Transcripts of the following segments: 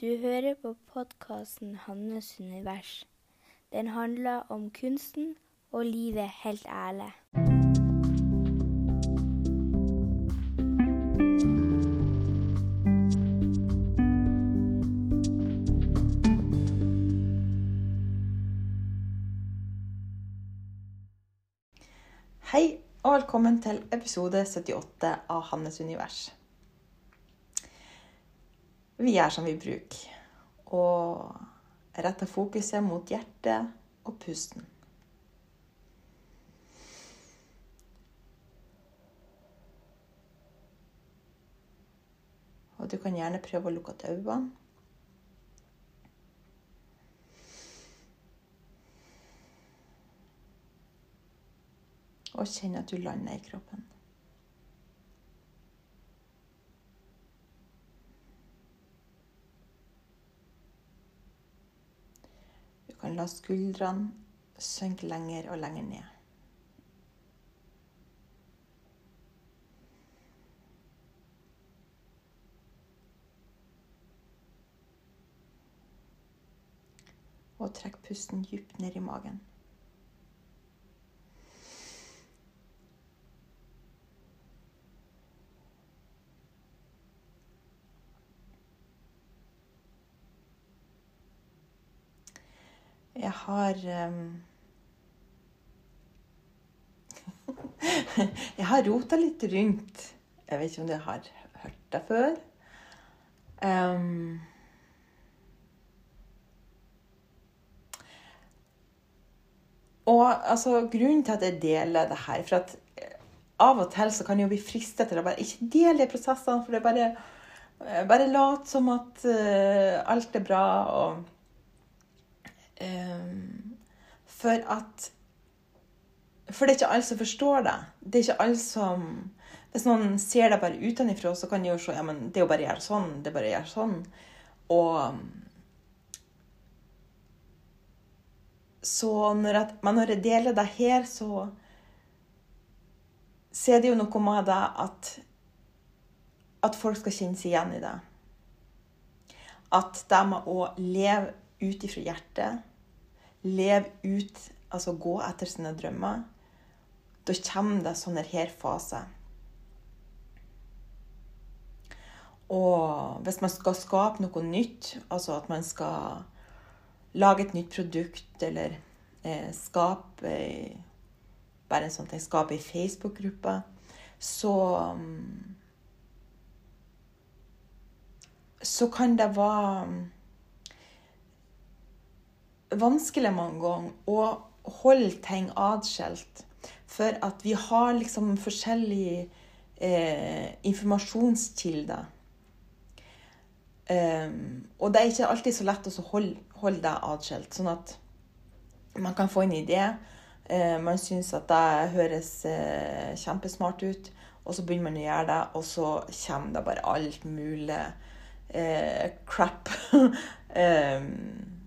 Du hører på podkasten 'Hannes univers'. Den handler om kunsten og livet helt ærlig. Hei og velkommen til episode 78 av Hannes univers. Vi er som vi bruker, og retter fokuset mot hjertet og pusten. Og du kan gjerne prøve å lukke igjen øynene. Og kjenne at du lander i kroppen. Kan la skuldrene synke lenger og lenger ned. Og trekk pusten dypt ned i magen. Jeg har um, Jeg har rota litt rundt. Jeg vet ikke om dere har hørt det før. Um, og altså, grunnen til at jeg deler det her For at av og til så kan jeg jo bli fristet til å bare ikke dele de prosessene, for det er bare bare lat som at uh, alt er bra og For at For det er ikke alle som forstår det. Det er ikke alle som Hvis noen ser deg bare utenfra, så kan de jo se ja, men det er jo bare å gjøre sånn. Det er bare å gjøre sånn. Og Så når, jeg, men når jeg deler det her, så så er det jo noe med det at at folk skal kjenne seg igjen i det. At de må å leve ut ifra hjertet, leve ut, altså gå etter sine drømmer, da kommer det sånne her faser. Og hvis man skal skape noe nytt, altså at man skal lage et nytt produkt eller eh, skape eh, bare en sånn ting, skape ei Facebook-gruppe, så um, så kan det være vanskelig mange ganger å holde ting atskilt. For at vi har liksom forskjellige eh, informasjonskilder. Um, og det er ikke alltid så lett å holde, holde det atskilt. Sånn at man kan få en idé. Eh, man syns at det høres eh, kjempesmart ut, og så begynner man å gjøre det, og så kommer det bare alt mulig eh, crap. um,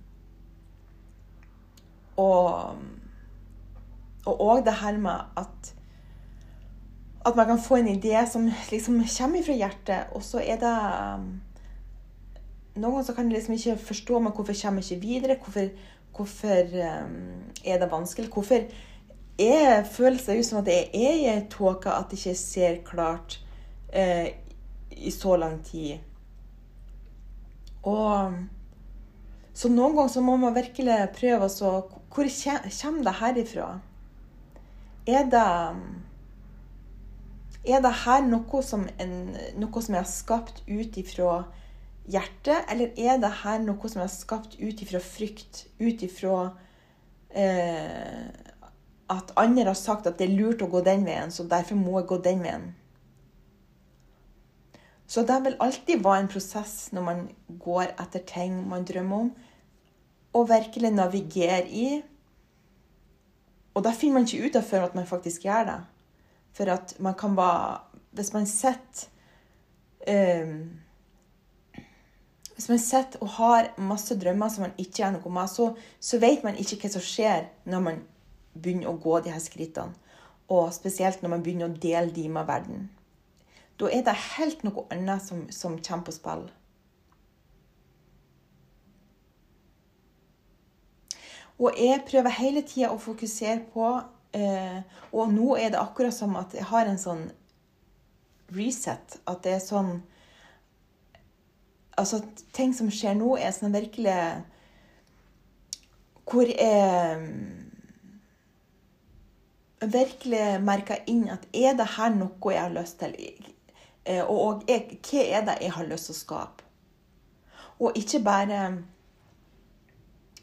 og og det her med at at man kan få en idé som liksom kommer fra hjertet, og så er det um, Noen ganger så kan jeg liksom ikke forstå men hvorfor kommer jeg ikke videre. Hvorfor, hvorfor um, er det vanskelig? Hvorfor er, føles som at jeg er i ei tåke, at jeg ikke ser klart uh, i så lang tid? Og Så noen ganger så må man virkelig prøve å Hvor kommer det herifra? Er det Er det her noe som, en, noe som jeg har skapt ut ifra hjertet, eller er det her noe som jeg har skapt ut ifra frykt? Ut ifra eh, at andre har sagt at det er lurt å gå den veien, så derfor må jeg gå den veien. Så det vil alltid være en prosess når man går etter ting man drømmer om, og virkelig navigere i. Og da finner man ikke ut av før at man faktisk gjør det. For at man kan bare Hvis man sitter um, Hvis man sitter og har masse drømmer som man ikke gjør noe med, så, så vet man ikke hva som skjer når man begynner å gå de her skrittene. Og spesielt når man begynner å dele de med verden. Da er det helt noe annet som, som kommer på spill. Og jeg prøver hele tida å fokusere på eh, Og nå er det akkurat som at jeg har en sånn reset. At det er sånn Altså, ting som skjer nå, er sånn virkelig Hvor jeg virkelig merker inn at er det her noe jeg har lyst til? Og, og jeg, hva er det jeg har lyst til å skape? Og ikke bare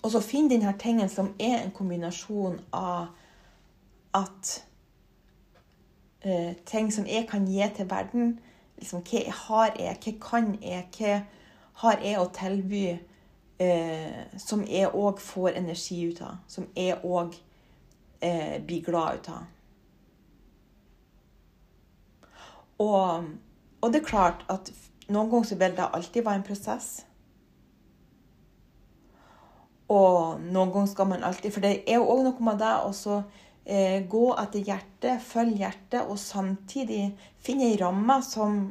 Og så finn denne tingen som er en kombinasjon av at uh, ting som jeg kan gi til verden liksom, Hva jeg har jeg? Hva kan jeg? Hva har jeg å tilby uh, som jeg òg får energi ut av? Som jeg òg uh, blir glad ut av? Og, og det er klart at noen ganger så vil det alltid være en prosess. Og noen ganger skal man alltid For det er jo òg noe med det å eh, gå etter hjertet, følge hjertet, og samtidig finne ei ramme som,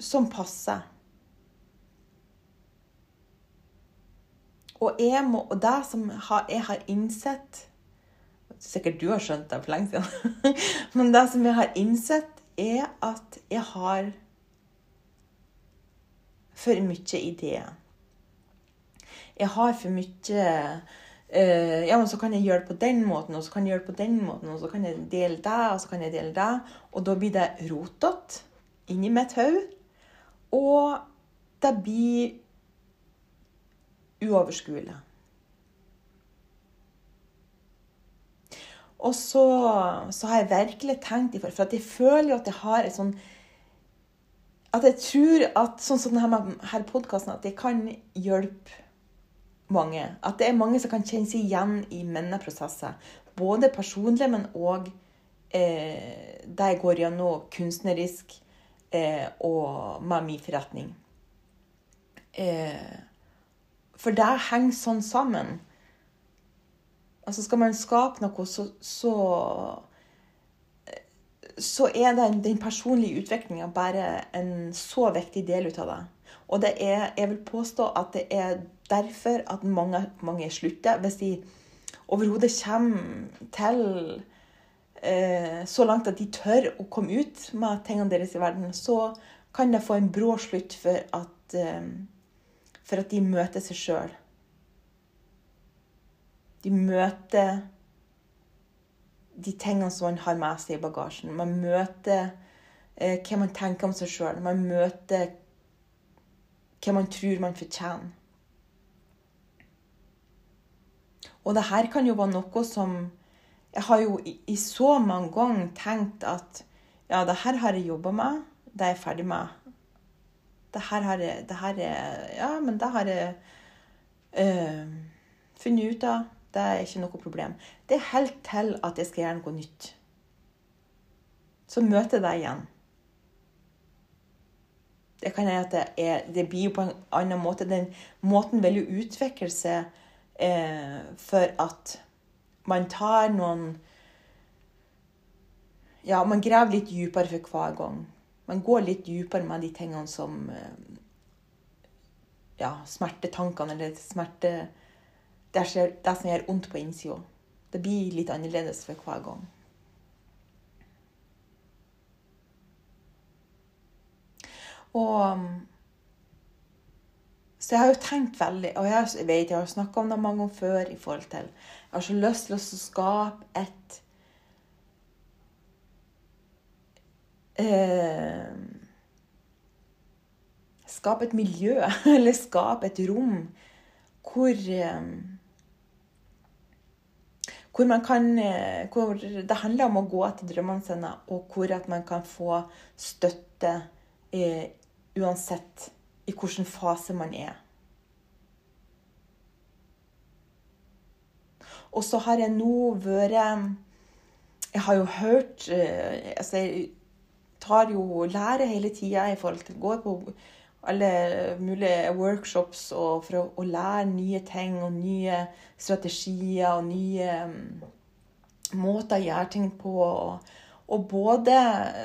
som passer. Og, jeg må, og det som jeg har innsett Sikkert du har skjønt det for lenge siden. Men det som jeg har innsett, er at jeg har for mye ideer. Jeg har for mye uh, Ja, men så kan jeg gjøre det på den måten, og så kan jeg gjøre det på den måten, og så kan jeg dele det, og så kan jeg dele det. Og da blir det rotete inni mitt hode. Og det blir uoverskuelig. Og så, så, har jeg virkelig tenkt i for, at jeg føler jo at jeg har et sånn At jeg tror at sånn som denne podkasten, at jeg kan hjelpe mange. At det er mange som kan kjenne seg igjen i mine prosesser. Både personlig, men òg eh, det jeg går gjennom kunstnerisk eh, og med min forretning. Eh, for det henger sånn sammen. Altså skal man skape noe, så, så, så er den, den personlige utviklinga bare en så viktig del ut av det. Og det er, jeg vil påstå at det er derfor at mange, mange slutter. Hvis de overhodet kommer til eh, så langt at de tør å komme ut med tingene deres i verden, så kan det få en brå slutt for at, eh, for at de møter seg sjøl. De møter de tingene som man har med seg i bagasjen. Man møter eh, hva man tenker om seg sjøl. Man møter hva man tror man fortjener. Og det her kan jo være noe som Jeg har jo i, så mange ganger tenkt at ja, det her har jeg jobba med. Det er jeg ferdig med. Det her har jeg det her er, Ja, men det har jeg øh, funnet ut av. Det er ikke noe problem. Det er helt til at jeg skal gjøre noe nytt. Så møter jeg deg igjen. Det kan hende at det, er, det blir på en annen måte. Den måten vil jo utvikle seg eh, for at man tar noen Ja, man graver litt dypere for hver gang. Man går litt dypere med de tingene som eh, Ja, smertetankene eller smerte det, som gjør vondt på innsida. Det blir litt annerledes for hver gang. Og Så jeg har jo tenkt veldig, og jeg vet jeg har snakka om det mange ganger før i forhold til Jeg har så lyst til å skape et eh, Skape et miljø, eller skape et rom hvor eh, hvor, man kan, eh, hvor det handler om å gå etter drømmene sine, og hvor at man kan få støtte eh, uansett i hvilken fase man er. Og så har jeg nå vært Jeg har jo hørt eh, altså Jeg tar jo lære hele tida i forhold til Går på alle mulige workshops for å, å, lære nye ting og nye strategier og nye um, måter å gjøre ting på. Og, og både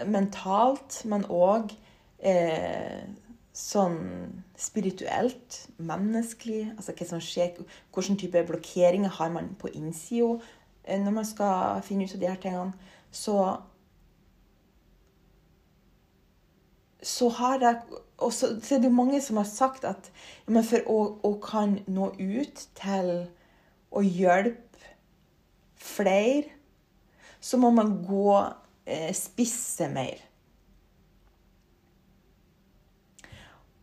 mentalt, men òg eh, sånn spirituelt, menneskelig, altså hva som skjer, hvilken type blokkeringer har man på innsida eh, når man skal finne ut av de her tingene, så så har jeg og så, så er det mange som har sagt at men for å, å, kan nå ut til å hjelpe flere, så må man gå eh, spisse mer.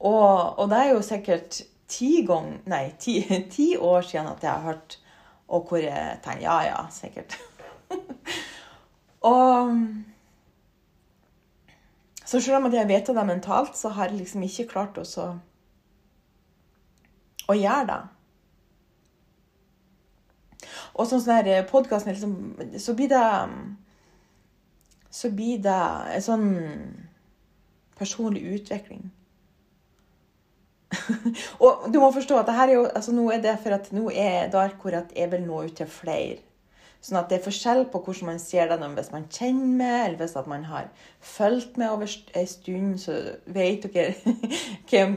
Og, og, det er jo sikkert ti, gang, nei, ti, ti år siden at jeg har hørt Og hvor jeg tenker ja, ja, sikkert. og så selv om jeg vet det mentalt, så har jeg liksom ikke klart å, å gjøre det. Og sånn sånn podkasten liksom, Så blir det Så blir det en sånn personlig utvikling. og du må forstå at det her er jo, altså nå er det for at nå er det hvor jeg vil nå ut til flere. Sånn at det er forskjell på hvordan man ser det hvis man kjenner med, eller hvis man har fulgt med over en stund, så vet dere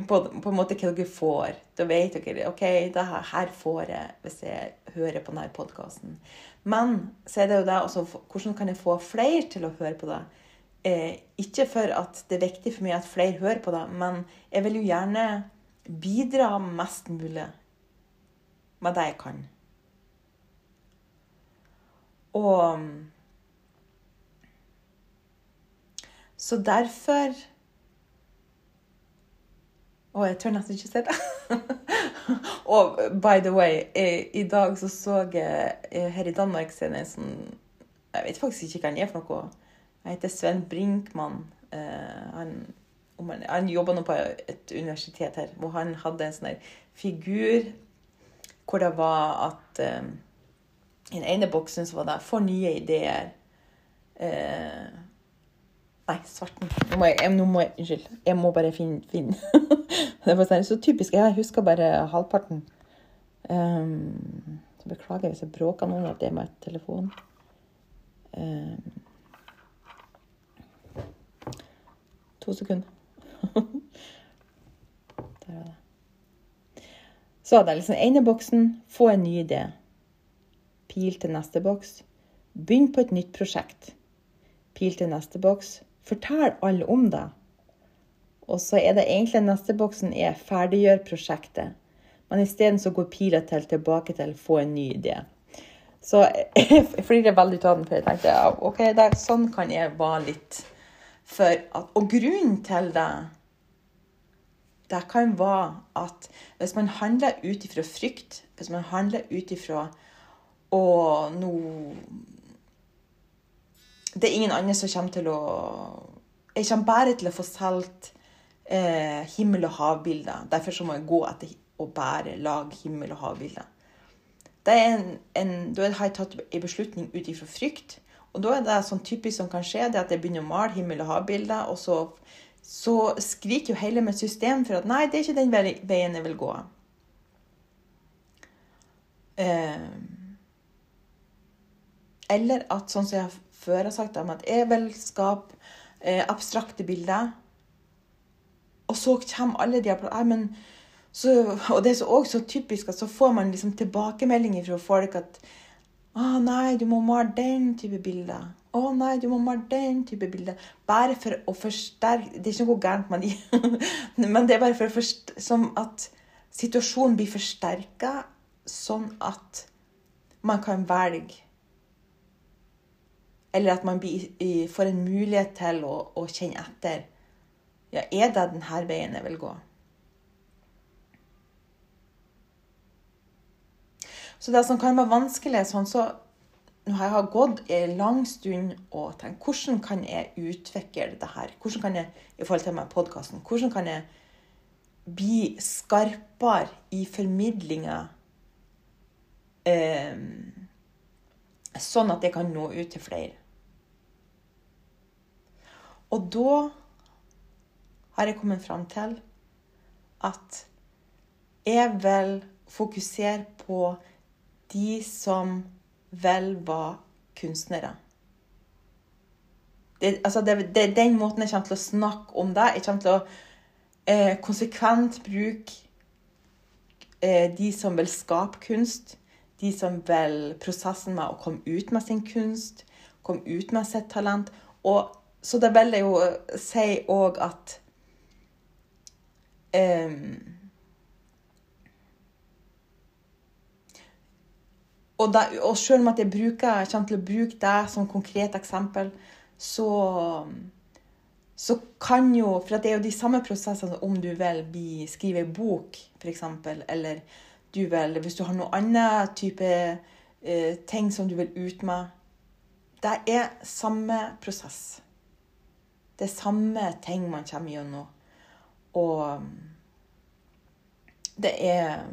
på, på, en måte hva dere får. Da vet dere OK, det her får jeg hvis jeg hører på denne podkasten. Men så er det jo det også, hvordan kan jeg få flere til å høre på det? Eh, ikke for at det er viktig for meg at flere hører på det, men jeg vil jo gjerne bidra mest mulig med det jeg kan. Og Så derfor Å, jeg tør nesten ikke si det. og by the way, i, i, dag så så jeg her i Danmark så er det en sånn Jeg vet faktisk ikke hva han er for noe. Han heter Sven Brinkmann. Uh, han, han, han jobber nå på et universitet her, hvor han hadde en sånn figur hvor det var at uh, i den ene boksen så var det 'for nye ideer'. Eh, nei, svarten. Nå må jeg, nå må jeg, Unnskyld. Jeg må bare finne, finne. det var sånn, så typisk. Jeg husker bare halvparten. Um, så beklager hvis jeg bråker noen at det er med telefon. Um, to sekunder. Der var det. Så hadde jeg liksom ene boksen 'Få en ny idé' pil til neste boks. Begynn på et nytt prosjekt. Pil til neste boks. Fortell alle om det. Og så er det egentlig neste boksen er ferdiggjør prosjektet. Men isteden så går pila til tilbake til få en ny idé. Så jeg flirer veldig av den, for jeg tenkte OK, der, sånn kan jeg være litt. At, og grunnen til det det kan være at hvis man handler ut ifra frykt, hvis man handler ut ifra og nå Det er ingen andre som kommer til å Jeg kommer bare til å få solgt eh, himmel- og havbilder. Derfor så må jeg gå etter å bare lage himmel- og havbilder. Er da har jeg tatt en beslutning ut ifra frykt. Og da er det sånn typisk som kan skje, det at jeg begynner å male himmel- og havbilder, og så, så skriker jo hele mitt system for at nei, det er ikke den veien jeg vil gå. Eh, eller at, sånn som jeg før har sagt, at jeg vil skape eh, abstrakte bilder. Og så kommer alle de her så, Og det er også så typisk at så får man liksom tilbakemeldinger fra folk at å nei, du må male den type bilder. Å nei, du må male den type bilder. Bare for å forsterke Det er ikke noe gærent med de, men det er bare for å forsterke Som at situasjonen blir forsterka, sånn at man kan velge eller at man får en mulighet til å, å kjenne etter. Ja, er det denne veien jeg vil gå? Så det som kan være vanskelig, sånn så når jeg har gått en lang stund og tenkt hvordan kan jeg utvikle det her? Hvordan kan jeg, i forhold til meg podkasten, hvordan kan jeg bli skarpere i formidlinga? Eh, sånn at jeg kan nå ut til flere. Og da har jeg kommet fram til at jeg vil fokusere på de som vel var kunstnere. Det, altså det, det, den måten jeg kommer til å snakke om det. Jeg kommer til å Eh, konsekvent bruke eh, de som vil skape kunst. De som vil prosessen med å komme ut med sin kunst, komme ut med sitt talent. Og, så det vil jeg jo si òg at eh, og, da, og selv om jeg bruker, kommer til å bruke det som konkret eksempel, så så kan jo For det er jo de samme prosessene om du vil bli, skrive en bok, f.eks., eller du vil Hvis du har noe annen type eh, ting som du vil ut med Det er samme prosess. Det er samme ting man kommer gjennom. Og det er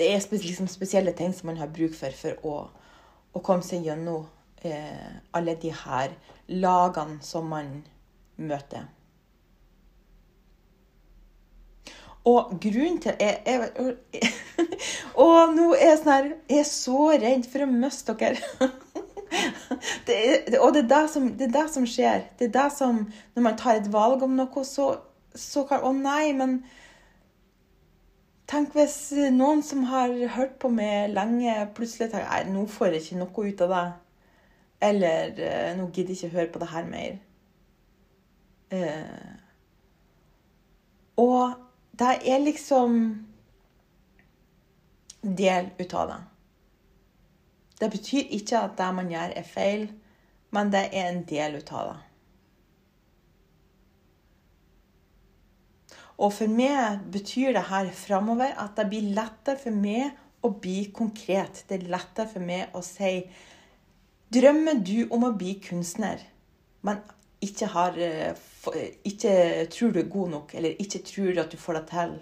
Det er liksom spesielle ting som man har bruk for for å, å komme seg gjennom eh, alle de her lagene som man møter. Og grunnen til jeg, jeg, jeg, Og nå er jeg sånn her Jeg er så redd for å miste dere. Det er, og det er det, som, det er det som skjer. Det er det som Når man tar et valg om noe, så, så kan Å nei, men Tenk hvis noen som har hørt på meg lenge, plutselig tenker nå får jeg ikke noe ut av det. Eller eh, 'Nå gidder jeg ikke høre på det her mer'. Eh, og det er liksom del ut av det. Det betyr ikke at det man gjør, er feil, men det er en del ut av det. Og for meg betyr det her framover at det blir lettere for meg å bli konkret. Det er lettere for meg å si Drømmer du om å bli kunstner, men ikke, har, eh, ikke tror du er god nok, eller ikke tror at du får det til,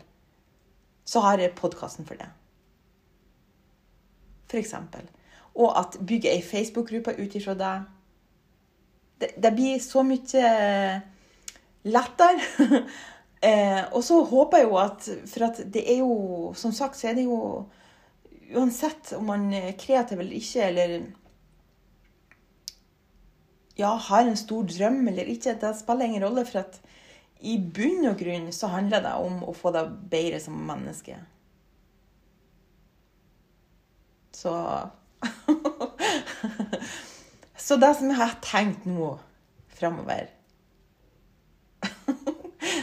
så har jeg podkasten for det. For eksempel. Og at bygge ei Facebook-gruppe ut ifra det. det. Det blir så mye lettere. eh, og så håper jeg jo at For at det er jo Som sagt så er det jo Uansett om man er kreativ eller ikke, eller ja, har en stor drøm eller ikke, det spiller ingen rolle. For at i bunn og grunn så handler det om å få deg bedre som menneske. Så Så det som jeg har tenkt nå framover,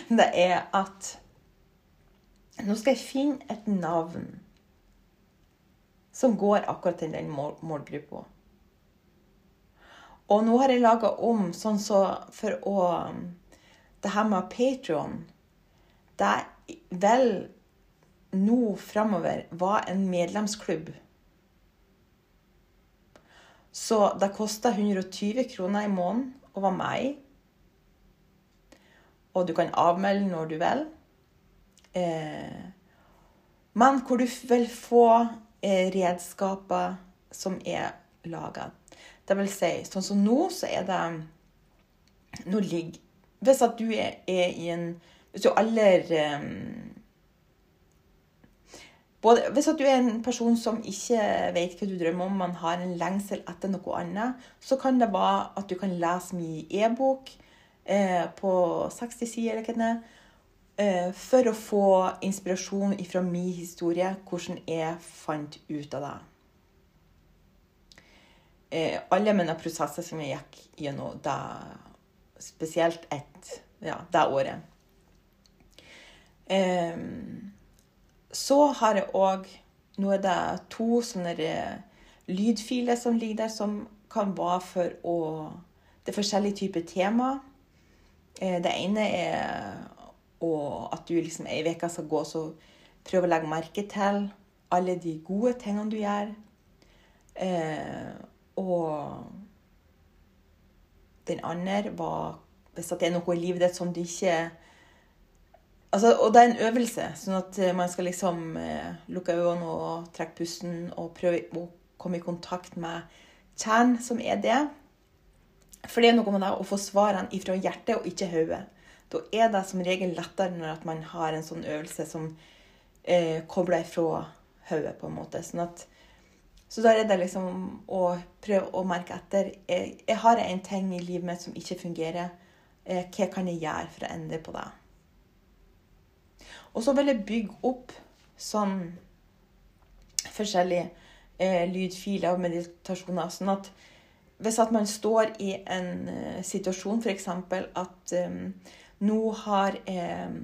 det er at nå skal jeg finne et navn som går akkurat til den målgruppa. Og nå har jeg laga om sånn så for å Det her med Patron Det er vel nå framover var en medlemsklubb. Så det kosta 120 kroner i måneden å være med. Og du kan avmelde når du vil. Eh, men hvor du vil få eh, redskaper som er laga. Det vil si, sånn som nå, så er det Nå ligger Hvis at du er, er i en Hvis du aller um, både, Hvis du er en person som ikke vet hva du drømmer om, man har en lengsel etter noe annet, så kan det være at du kan lese mye e-bok eh, på 60 sider, eller hva eh, for å få inspirasjon fra min historie, hvordan jeg fant ut av det eh, alle mine prosesser som jeg gikk gjennom det, spesielt ett, ja, det året. Eh, så har jeg òg Nå er det to sånne lydfiler som ligger der, som kan være for å Det er forskjellige typer tema. Eh, det ene er at du liksom ei uke skal gå og prøve å legge merke til alle de gode tingene du gjør. Eh, og den andre var Hvis det er noe i livet ditt som du ikke altså, Og det er en øvelse, sånn at eh, man skal liksom lukke øynene og trekke pusten og prøve å komme i kontakt med kjernen, som er det. For det er noe med det å få svarene ifra hjertet og ikke hodet. Da er det som regel lettere når man har en sånn øvelse som eh, kobler ifra hodet, på en måte. Sånn at så da er det liksom å prøve å merke etter. Jeg, jeg har en ting i livet mitt som ikke fungerer. Eh, hva kan jeg gjøre for å endre på det? Og så vil jeg bygge opp sånn forskjellige eh, lydfiler og meditasjoner. Sånn at hvis at man står i en uh, situasjon, f.eks. at um, nå har jeg um,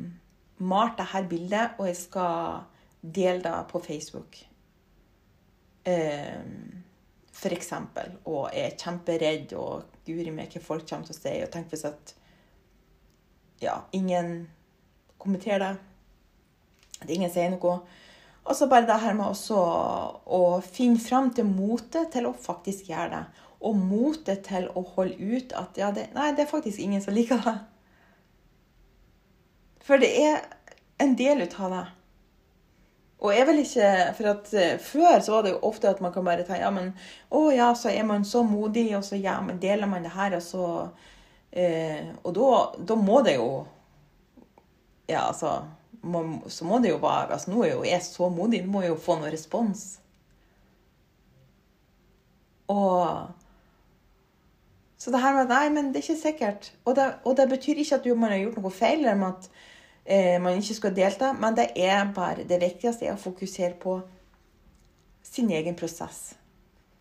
malt dette bildet, og jeg skal dele det på Facebook. Um, eksempel, Og er kjemperedd og guri meg hva folk kommer til å si. Og tenk hvis at ja, ingen kommenterer det. At ingen sier noe. Og så bare det her med å finne fram til motet til å faktisk gjøre det. Og motet til å holde ut at ja, det, nei, det er faktisk ingen som liker det. For det er en del ut av det. Og jeg vil ikke For at uh, før så var det jo ofte at man kan bare ta Ja, men å ja, så er man så modig, og så ja, men deler man det her, og så eh, Og da, må det jo Ja, altså man, Så må det jo være Altså, nå er jo jeg så modig, nå må jo få noe respons. Og Så det her med Nei, men det er ikke sikkert. Og det, og det betyr ikke at man har gjort noe feil, eller at eh, man ikke skal delta, men det er bare det viktigste er å fokusere på sin egen prosess.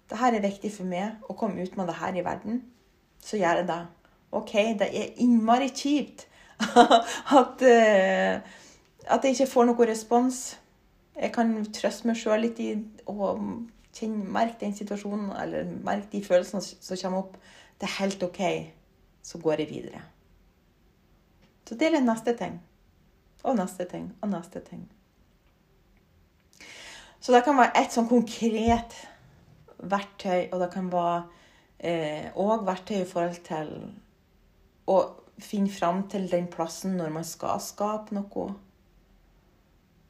Dette er viktig for meg å komme ut med det her i verden. Så gjør jeg det. OK, det er innmari kjipt at, eh, at jeg ikke får noe respons. Jeg kan trøste meg sjøl litt i å merke den situasjonen, eller merke de følelsene som kommer opp. Det er helt OK. Så går jeg videre. Så det er neste ting. Og neste ting. Og neste ting. Så det kan være et sånn konkret verktøy, og det kan være òg eh, verktøy i forhold til å finne fram til den plassen når man skal skape noe.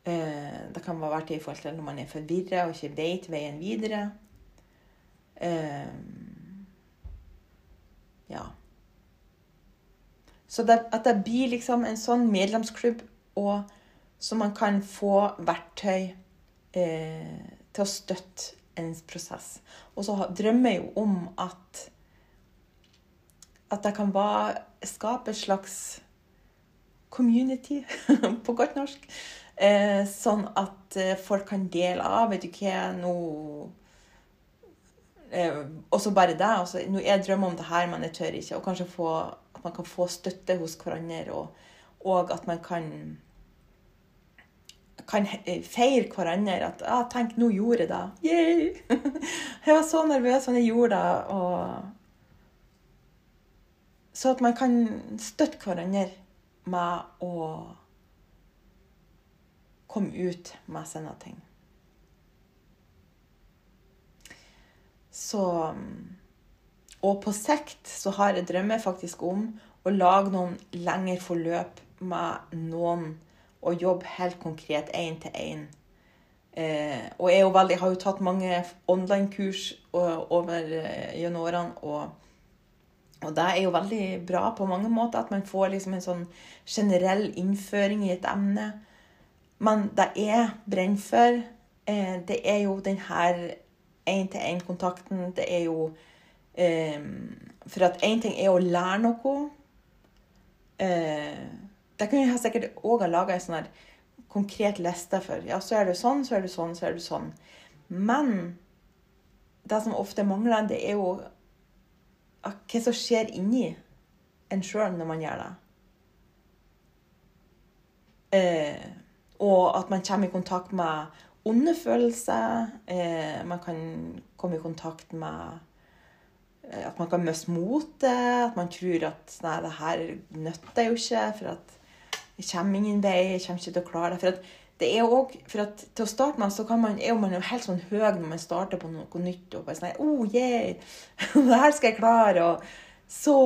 Eh, det kan være verktøy i forhold til når man er forvirra og ikke vet veien videre. Eh, ja. Så det, at det blir liksom en sånn medlemsklubb, og så man kan få verktøy eh, til å støtte ens prosess. Og så drømmer jeg jo om at at jeg kan bare skape et slags community, på godt norsk. Eh, sånn at eh, folk kan dele av. Vet du hva, nå Eh, og så bare det. Altså, nå jeg drømmer om det her, men jeg tør ikke. Og kanskje få, at man kan få støtte hos hverandre, og, og at man kan kan feire hverandre. At ah, 'Tenk, nå gjorde jeg det.' Yay! jeg var så nervøs men jeg gjorde det. Og så at man kan støtte hverandre med å komme ut med sine ting. Så Og på sikt så har jeg drømmer faktisk om å lage noen lengre forløp med noen og jobbe helt konkret én til én. Eh, og jeg, veldig, jeg, har jo tatt mange online-kurs over eh, gjennom årene. Og, og, det er jo veldig bra på mange måter at man får liksom en sånn generell innføring i et emne. Men det jeg brenner for, eh, det er jo den her én-til-én-kontakten. Det er jo eh, For at én ting er å lære noe. Eh, det kunne jeg sikkert òg ha laga en sånn konkret liste for. Ja, så er det sånn, så er det sånn, så er det sånn. Men det som ofte mangler, det er jo hva som skjer inni en sjøl når man gjør det. Eh, og at man kommer i kontakt med onde følelser. Eh, man kan komme i kontakt med eh, At man kan miste motet. At man tror at nei, det her nytter jo ikke. For at jeg kommer ingen vei. Jeg kommer ikke til å klare det. For at det er også, for at Til å starte med så kan man, er man jo helt sånn høy når man starter på noe nytt. og bare sånn, oh yeah, det her skal jeg klare, og så,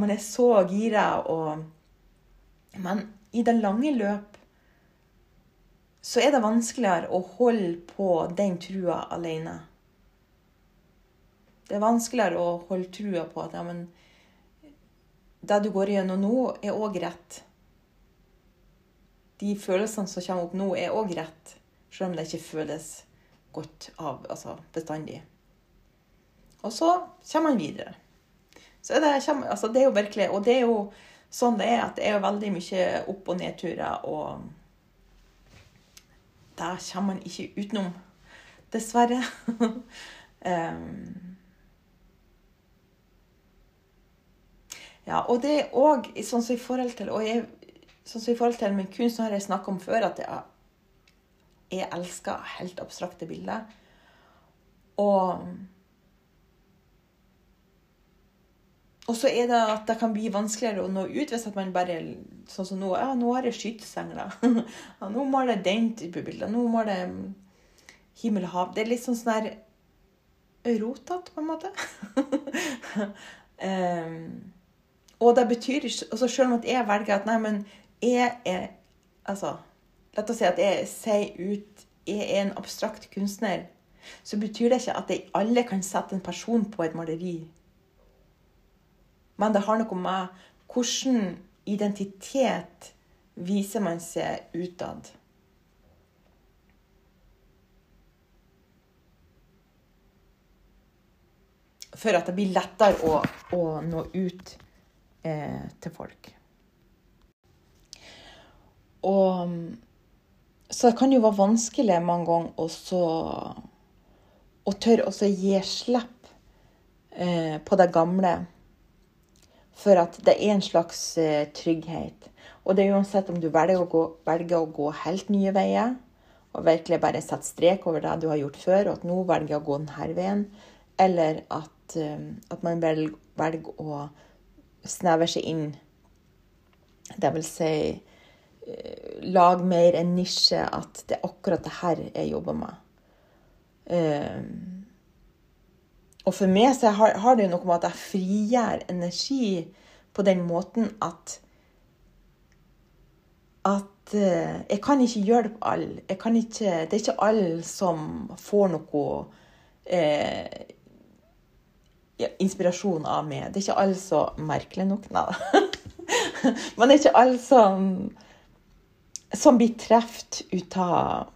Man er så gira. Men i det lange løp så er det vanskeligere å holde på den trua alene. Det er vanskeligere å holde trua på at ja, men det du går gjennom nå, er òg rett. De følelsene som kommer opp nå, er òg rett, selv om det ikke føles godt av, altså bestandig. Og så kommer man videre. Så det, altså det er jo virkelig Og det er jo sånn det er, at det er veldig mye opp- og nedturer. og det kommer man ikke utenom. Dessverre. um, ja, og det er òg sånn som i forhold til og jeg, sånn som i forhold til min kunst har jeg snakka om før at jeg, jeg elsker helt abstrakte bilder. Og og så er det at det kan bli vanskeligere å nå ut hvis at man bare Sånn som nå. Ja, nå har jeg skytesengler. Ja, nå må jeg den type bilder. Nå må jeg himmel og hav. Det er litt sånn sånn der rotete, på en måte. um, og det betyr ikke altså Selv om at jeg velger at nei, men jeg er Altså, la oss si at jeg sier ut jeg er en abstrakt kunstner, så betyr det ikke at jeg alle kan sette en person på et maleri. Men det har noe med hvordan identitet viser man seg utad. For at det blir lettere å, å nå ut eh, til folk. Og Så det kan jo være vanskelig mange ganger også å tørre å gi slipp eh, på det gamle for at det er en slags uh, trygghet. Og det er uansett om du velger å, gå, velger å gå helt nye veier, og virkelig bare sette strek over det du har gjort før, og at nå velger jeg å gå denne veien, eller at, uh, at man velger, velger, å snevre seg inn. Det vil si uh, lag mer en nisje, at det er akkurat det her jeg jobber med. Og for meg så har, det noe med at jeg frigjør energi på den måten at at uh, jeg kan ikke hjelpe alle. Ikke, det er ikke alle som får noe eh, ja, inspirasjon av meg. Det er ikke alle så merkelig nok, nei Men det er ikke alle som, som blir truffet ut av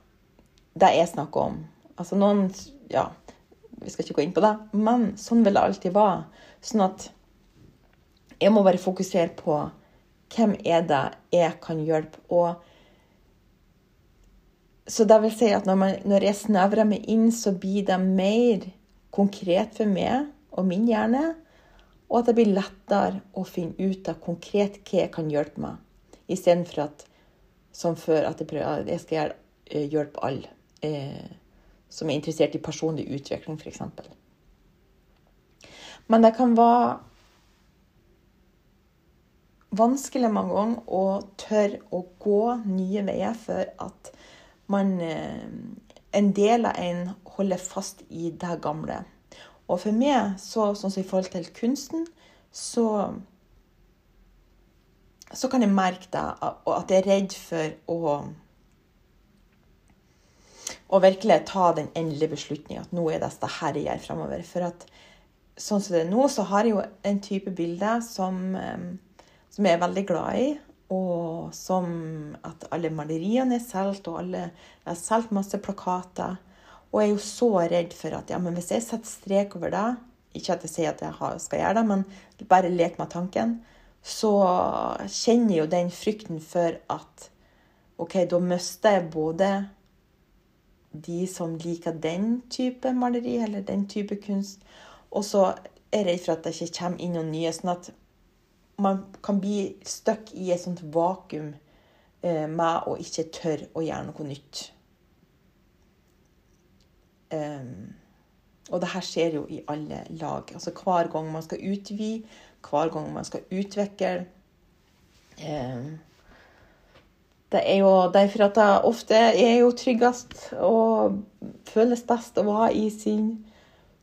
det jeg snakker om. Altså noen Ja vi skal ikke gå inn på det, men sånn vil det alltid være. Sånn at jeg må bare fokusere på hvem er det jeg kan hjelpe. Og så det vil si at når, man, når jeg snevrer meg inn, så blir det mer konkret for meg og min hjerne. Og at det blir lettere å finne ut av konkret hva jeg kan hjelpe meg, Istedenfor at som før at jeg, prøver, jeg skal eh, hjelpe alle. Eh, som er interessert i personlig utvikling, f.eks. Men det kan være vanskelig mange ganger å tørre å gå nye veier for at man eh, En del av en holder fast i det gamle. Og for meg, så, sånn som i forhold til kunsten, så så kan jeg merke det, at jeg er redd for å og virkelig ta den endelige beslutninga at nå er det dette her jeg gjør framover. For at sånn som det er nå, så har jeg jo en type bilde som, som jeg er veldig glad i. Og som at alle maleriene er solgt, og alle jeg har solgt masse plakater. Og jeg er jo så redd for at ja, men hvis jeg setter strek over det Ikke at jeg sier at jeg skal gjøre det, men bare lek med tanken. Så kjenner jeg jo den frykten for at OK, da mister jeg både de som liker den type maleri eller den type kunst. Og så er jeg redd for at det ikke kommer inn noen nye. Sånn at man kan bli stuck i et sånt vakuum eh, med å ikke tørre å gjøre noe nytt. Um, og det her skjer jo i alle lag. Altså Hver gang man skal utvide, hver gang man skal utvikle. Um, det er jo derfor at det ofte er jo tryggest og føles best å være i sin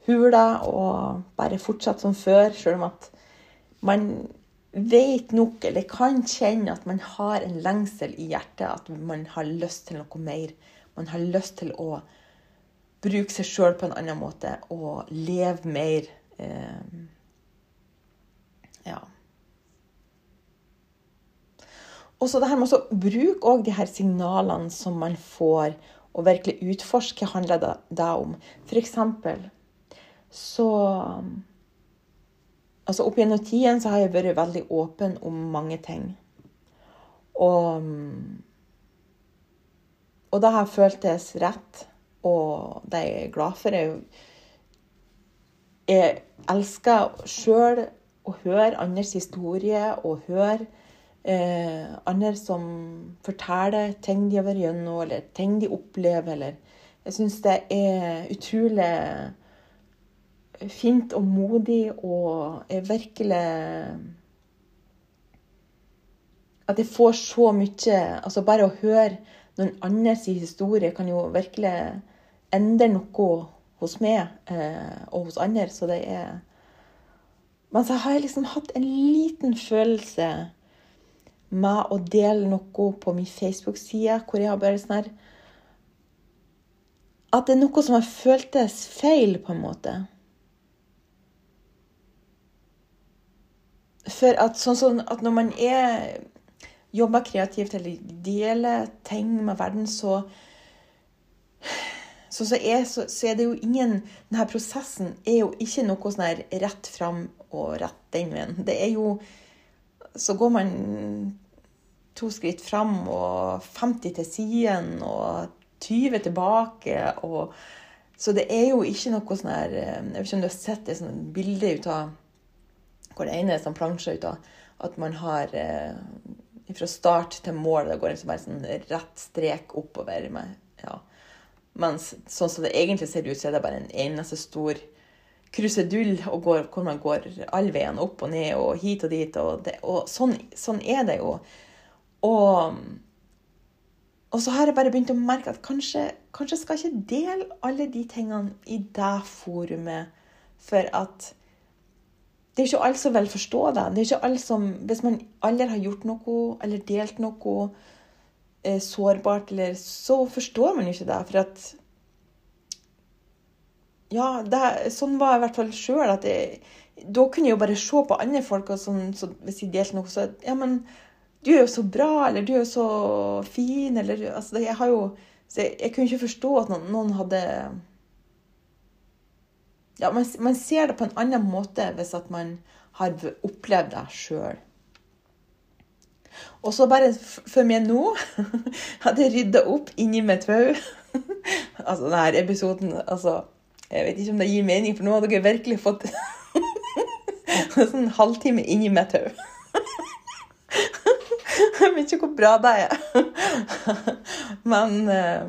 hule og bare fortsette som før, selv om at man vet nok, eller kan kjenne at man har en lengsel i hjertet, at man har lyst til noe mer. Man har lyst til å bruke seg sjøl på en annen måte og leve mer. Eh, ja. Og så det her med å bruke òg de her signalene som man får, og virkelig utforske hva handler det da om. For eksempel så Altså opp gjennom tiden så har jeg vært veldig åpen om mange ting. Og, Og det har føltes rett, og det er jeg glad for. Jeg, jeg elsker sjøl å høre andres historie og høre eh, andre som forteller ting de har vært gjennom, eller ting de opplever. Eller Jeg syns det er utrolig fint og modig og er virkelig At jeg får så mye Altså, bare å høre noen andres historie kan jo virkelig endre noe hos meg eh, og hos andre. Så det er Men så har jeg liksom hatt en liten følelse med å dele noe på min Facebook-side, hvor jeg har bare sånn her At det er noe som har føltes feil, på en måte. For at sånn, sånn at når man er jobber kreativt eller deler ting med verden, så så, så, er, så, så, er, det jo ingen Denne prosessen er jo ikke noe sånn her rett fram og rett den veien. Det er jo Så går man to skritt fram og 50 til siden og 20 tilbake og Så det er jo ikke noe sånn her Jeg vet ikke om du har sett et sånt bilde ut av hvor det ene er sånn plansje ut av at man har eh, fra start til mål det går liksom bare sånn rett strek oppover. Med, ja. Mens sånn som det egentlig ser ut, så er det bare en eneste stor krusedull går, hvor man går all veien opp og ned og hit og dit. Og, det, og sånn, sånn, er det jo. Og, og, så har jeg bare begynt å merke at kanskje, kanskje skal jeg ikke dele alle de tingene i det forumet, for at det er ikke alle som vil forstå det. det er ikke alle som, Hvis man aldri har gjort noe eller delt noe eh, sårbart, eller, så forstår man ikke det. For at Ja, det, sånn var jeg i hvert fall sjøl. Da kunne jeg jo bare se på andre folk, og sånn, så hvis de delte noe, så Ja, men du er jo så bra, eller du er jo så fin, eller altså, Jeg har jo jeg, jeg, kunne ikke forstå at noen, noen hadde ja, man, man, ser det på en annen måte hvis at man har opplevd det sjøl. Og så bare for meg nå hadde jeg rydda opp inni mitt hode. altså, denne episoden altså, Jeg vet ikke om det gir mening, for nå har dere virkelig fått en sånn halvtime inni mitt hode. jeg vet ikke hvor bra det er. men, eh,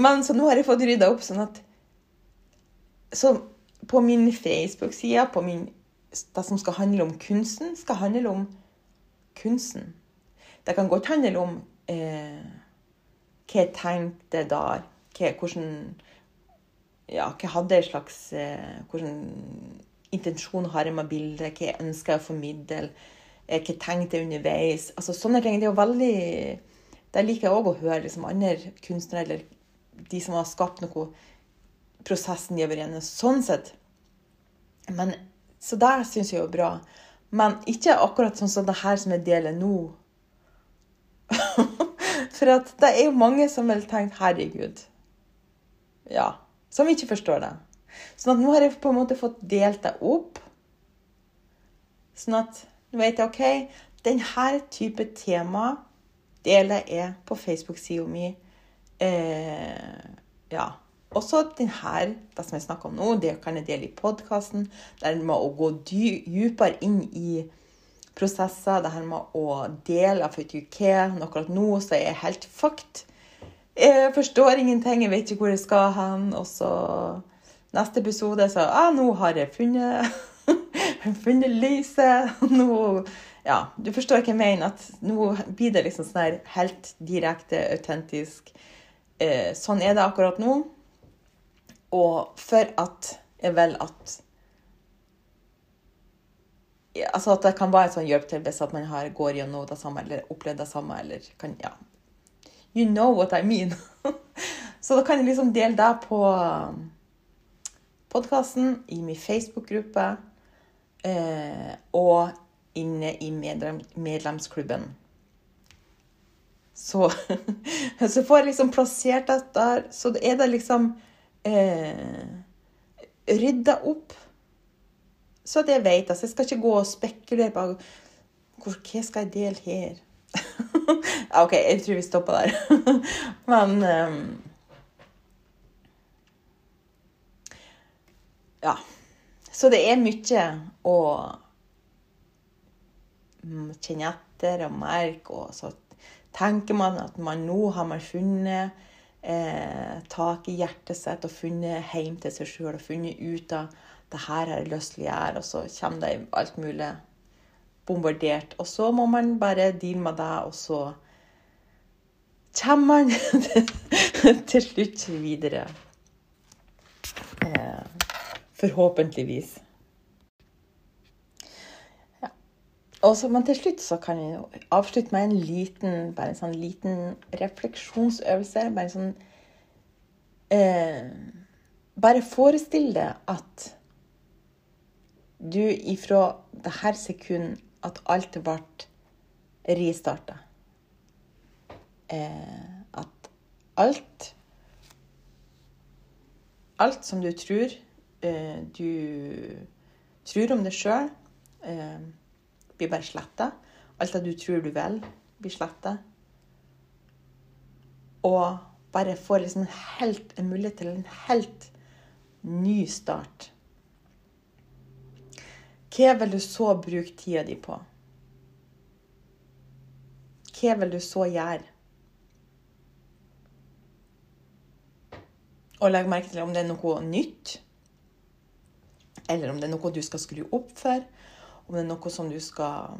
men så nå har jeg fått rydda opp sånn at så på min Facebook-side, på min, det som skal handle om kunsten, skal handle om kunsten. Det kan godt handle om eh, hva jeg tenkte der. Hvordan Ja, hva hadde jeg slags eh, Hvordan intensjon har jeg med bildet? Hva jeg ønsker å formidle? Eh, hva tenkte jeg underveis? Altså Sånne ting. Det er jo veldig Det liker jeg òg å høre liksom, andre kunstnere, eller de som har skapt noe prosessen de har vært gjennom. Sånn sett. Men, så det syns jeg er bra. Men ikke akkurat sånn som det her som jeg deler nå. For at det er jo mange som vil tenke 'herregud'. Ja. Som ikke forstår det. Sånn at nå har jeg på en måte fått delt det opp. Sånn at nå vet jeg OK, denne type tema deler jeg på Facebook-sida mi. Eh, ja. Også denne, det som jeg snakker om nå, det kan jeg dele i podkasten. Det her med å gå dypere inn i prosesser. Det her med å dele for ikke Akkurat nå så er jeg helt fucked. Jeg forstår ingenting, jeg vet ikke hvor jeg skal hen. Og så neste episode så ah, nå har jeg funnet, funnet lyset. Nå Ja, du forstår hva jeg mener. At nå blir det liksom sånn her helt direkte, autentisk. Eh, sånn er det akkurat nå. Og for at jeg vil at Altså at det kan være en sånn hjelp til hvis man har, går gjennom det samme eller opplevd det samme. eller kan, ja. You know what I mean. Så da kan jeg liksom dele det på um, podkasten, i min Facebook-gruppe eh, og inne i medlem, medlemsklubben. Så, så får jeg liksom plassert det der. Så er det liksom eh, rydda opp, så at jeg vet. Altså, jeg skal ikke gå og spekulere på hva skal jeg dele her. OK, jeg tror vi stopper der. Men um, Ja. Så det er mye å kjenne etter og merke, og så tenker man at man nå har man funnet eh, tak i hjertet sitt og funnet hjem til seg sjøl og funnet ut av det her har jeg lyst til å gjøre, og så kommer det alt mulig bombardert. Og så må man bare deale med det, og så kommer man til slutt videre. Eh, forhåpentligvis. Og så, men til slutt så kan jeg avslutte med en liten, bare en sånn liten refleksjonsøvelse. Bare sånn eh, Bare forestill deg at du ifra det her sekund at alt ble restarta eh, At alt Alt som du tror eh, du tror om deg sjøl eh, blir bare sletta. Alt det du tror du vil, blir sletta. Og bare får liksom helt, en mulighet til en helt ny start. Hva vil du så bruke tida di på? Hva vil du så gjøre? Og legg merke til om det er noe nytt, eller om det er noe du skal skru opp for om det er noe som du skal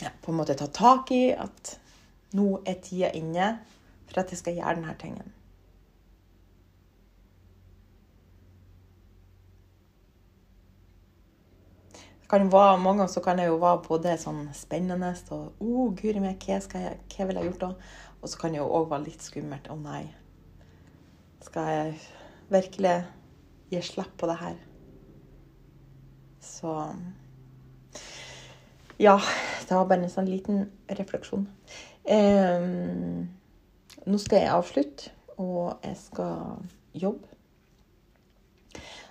ja, på en måte ta tak i. At nå er tida inne for at jeg skal gjøre denne tingen. Kan være, mange ganger så kan det jo være både sånn spennende og oh, guri meg, hva, jeg, hva vil jeg gjort da? Og så kan det jo òg være litt skummelt. Å oh, nei. Skal jeg virkelig gi slipp på det her? Så Ja, det var bare en sånn liten refleksjon. Eh, nå skal jeg avslutte, og jeg skal jobbe.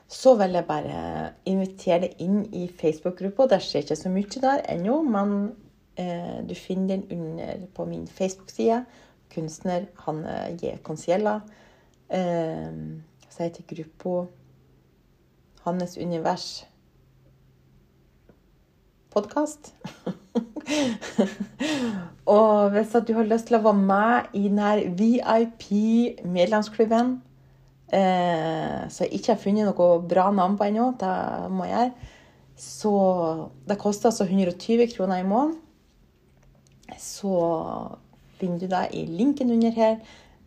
Så vil jeg bare invitere deg inn i Facebook-gruppa. Det skjer ikke så mye der ennå, men eh, du finner den under på min Facebook-side. Kunstner Hanne J. Conciella. Eh, så heter gruppa Hannes univers podkast. og hvis du har lyst til å være med i denne VIP-medlemsklubben eh, Så jeg ikke har funnet noe bra navn på ennå, det må jeg gjøre. Så det koster altså 120 kroner i måneden. Så finner du deg i linken under her,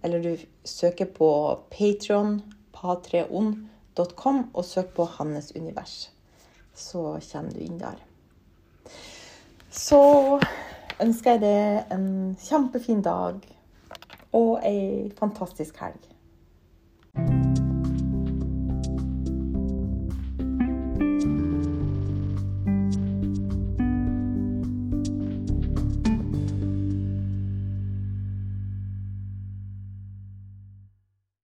eller du søker på Patron, patreon.com, og søk på Hannes univers. Så kommer du inn der så ønsker jeg deg en kjempefin dag og ei fantastisk helg. Thank you